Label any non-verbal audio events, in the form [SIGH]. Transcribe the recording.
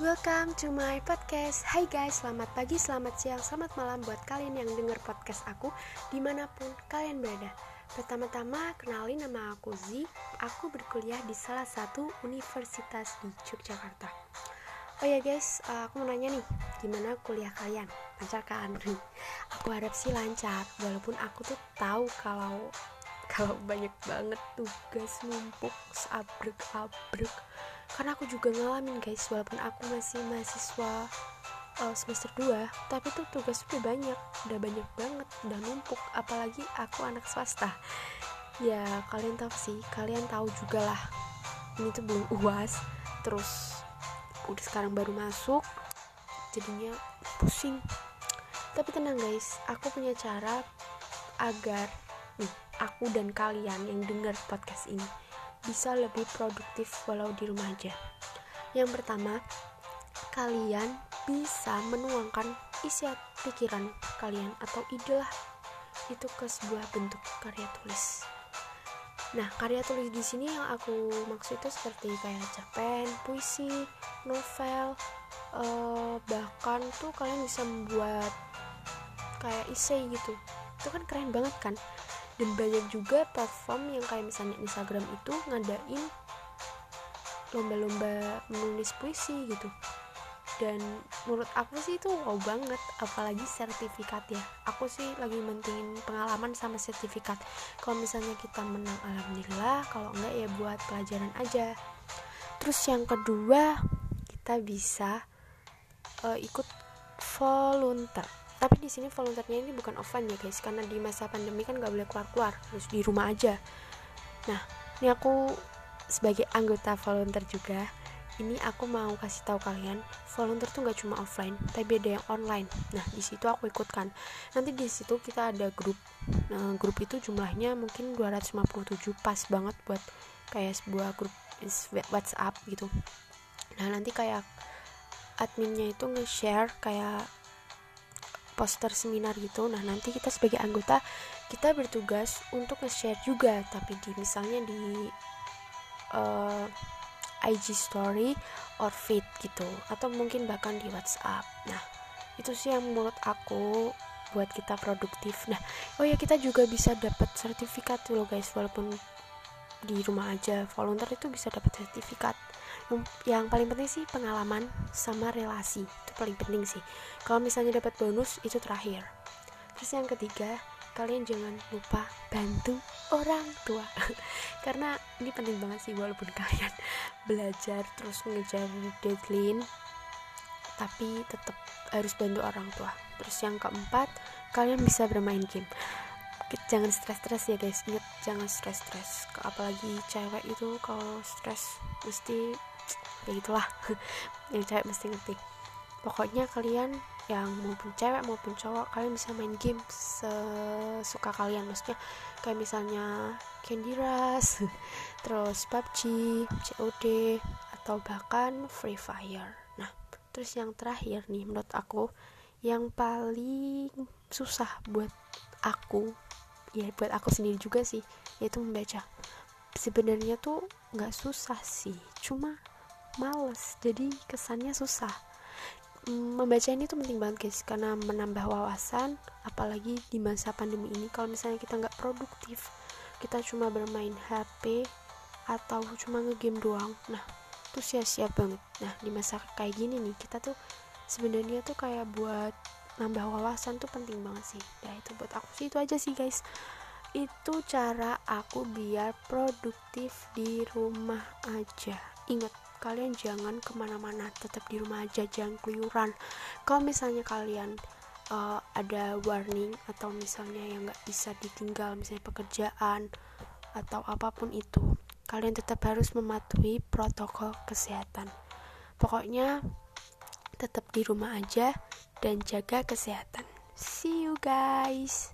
Welcome to my podcast Hai guys, selamat pagi, selamat siang, selamat malam buat kalian yang denger podcast aku Di mana pun kalian berada Pertama-tama, kenalin nama aku Z Aku berkuliah di salah satu universitas di Yogyakarta Oh ya guys, aku mau nanya nih Gimana kuliah kalian? Lancar kan? [LAUGHS] Aku harap sih lancar Walaupun aku tuh tahu kalau kalau banyak banget tugas numpuk abrek-abrek karena aku juga ngalamin guys walaupun aku masih mahasiswa uh, semester 2 tapi tuh tugas udah banyak udah banyak banget udah numpuk apalagi aku anak swasta. Ya kalian tahu sih kalian tahu juga lah ini tuh belum uas terus udah sekarang baru masuk jadinya pusing. Tapi tenang guys aku punya cara agar nih aku dan kalian yang dengar podcast ini bisa lebih produktif walau di rumah aja. Yang pertama, kalian bisa menuangkan isi pikiran kalian atau ide lah itu ke sebuah bentuk karya tulis. Nah, karya tulis di sini yang aku maksud itu seperti kayak cerpen, puisi, novel, uh, bahkan tuh kalian bisa membuat kayak essay gitu. Itu kan keren banget kan? Dan banyak juga platform yang kayak misalnya Instagram itu ngadain lomba-lomba menulis puisi gitu. Dan menurut aku sih itu wow banget apalagi sertifikat ya. Aku sih lagi mentingin pengalaman sama sertifikat. Kalau misalnya kita menang alhamdulillah. Kalau enggak ya buat pelajaran aja. Terus yang kedua kita bisa uh, ikut volunteer tapi di sini volunteernya ini bukan offline ya guys. Karena di masa pandemi kan gak boleh keluar keluar harus di rumah aja. Nah ini aku sebagai anggota volunteer juga ini aku mau kasih tahu kalian volunteer tuh gak cuma offline tapi ada yang online. Nah di situ aku ikutkan. Nanti di situ kita ada grup. Nah, grup itu jumlahnya mungkin 257 pas banget buat kayak sebuah grup WhatsApp gitu. Nah nanti kayak adminnya itu nge-share kayak poster seminar gitu. Nah nanti kita sebagai anggota kita bertugas untuk nge-share juga. Tapi di misalnya di uh, eh, IG story or feed gitu. Atau mungkin bahkan di WhatsApp. Nah itu sih yang menurut aku buat kita produktif. Nah oh ya kita juga bisa dapat sertifikat loh guys. Walaupun di rumah aja volunteer itu bisa dapat sertifikat yang paling penting sih pengalaman sama relasi itu paling penting sih. Kalau misalnya dapat bonus itu terakhir. Terus yang ketiga kalian jangan lupa bantu orang tua. [LAUGHS] Karena ini penting banget sih walaupun [LAUGHS] kalian belajar terus ngejar deadline tapi tetap harus bantu orang tua. Terus yang keempat kalian bisa bermain game. Jangan stres-stres ya guys ingat jangan stres-stres. Apalagi cewek itu kalau stres mesti ya itulah [LAUGHS] yang cewek mesti ngerti. Pokoknya kalian yang maupun cewek maupun cowok kalian bisa main game sesuka kalian. Maksudnya kayak misalnya Candy Rush [LAUGHS] terus PUBG COD atau bahkan Free Fire. Nah terus yang terakhir nih menurut aku yang paling susah buat aku ya buat aku sendiri juga sih yaitu membaca. Sebenarnya tuh nggak susah sih cuma males jadi kesannya susah. Mm, membaca ini tuh penting banget guys karena menambah wawasan apalagi di masa pandemi ini. Kalau misalnya kita nggak produktif kita cuma bermain HP atau cuma ngegame doang nah itu sia-sia banget. Nah di masa kayak gini nih kita tuh sebenarnya tuh kayak buat nambah wawasan tuh penting banget sih. Nah itu buat aku sih itu aja sih guys. Itu cara aku biar produktif di rumah aja. Ingat kalian jangan ke mana-mana tetap di rumah aja jangan keluyuran. Kalau misalnya kalian uh, ada warning atau misalnya yang nggak bisa ditinggal misalnya pekerjaan atau apa pun itu kalian tetap harus mematuhi protokol kesehatan. Pokoknya tetap di rumah aja dan jaga kesehatan. See you guys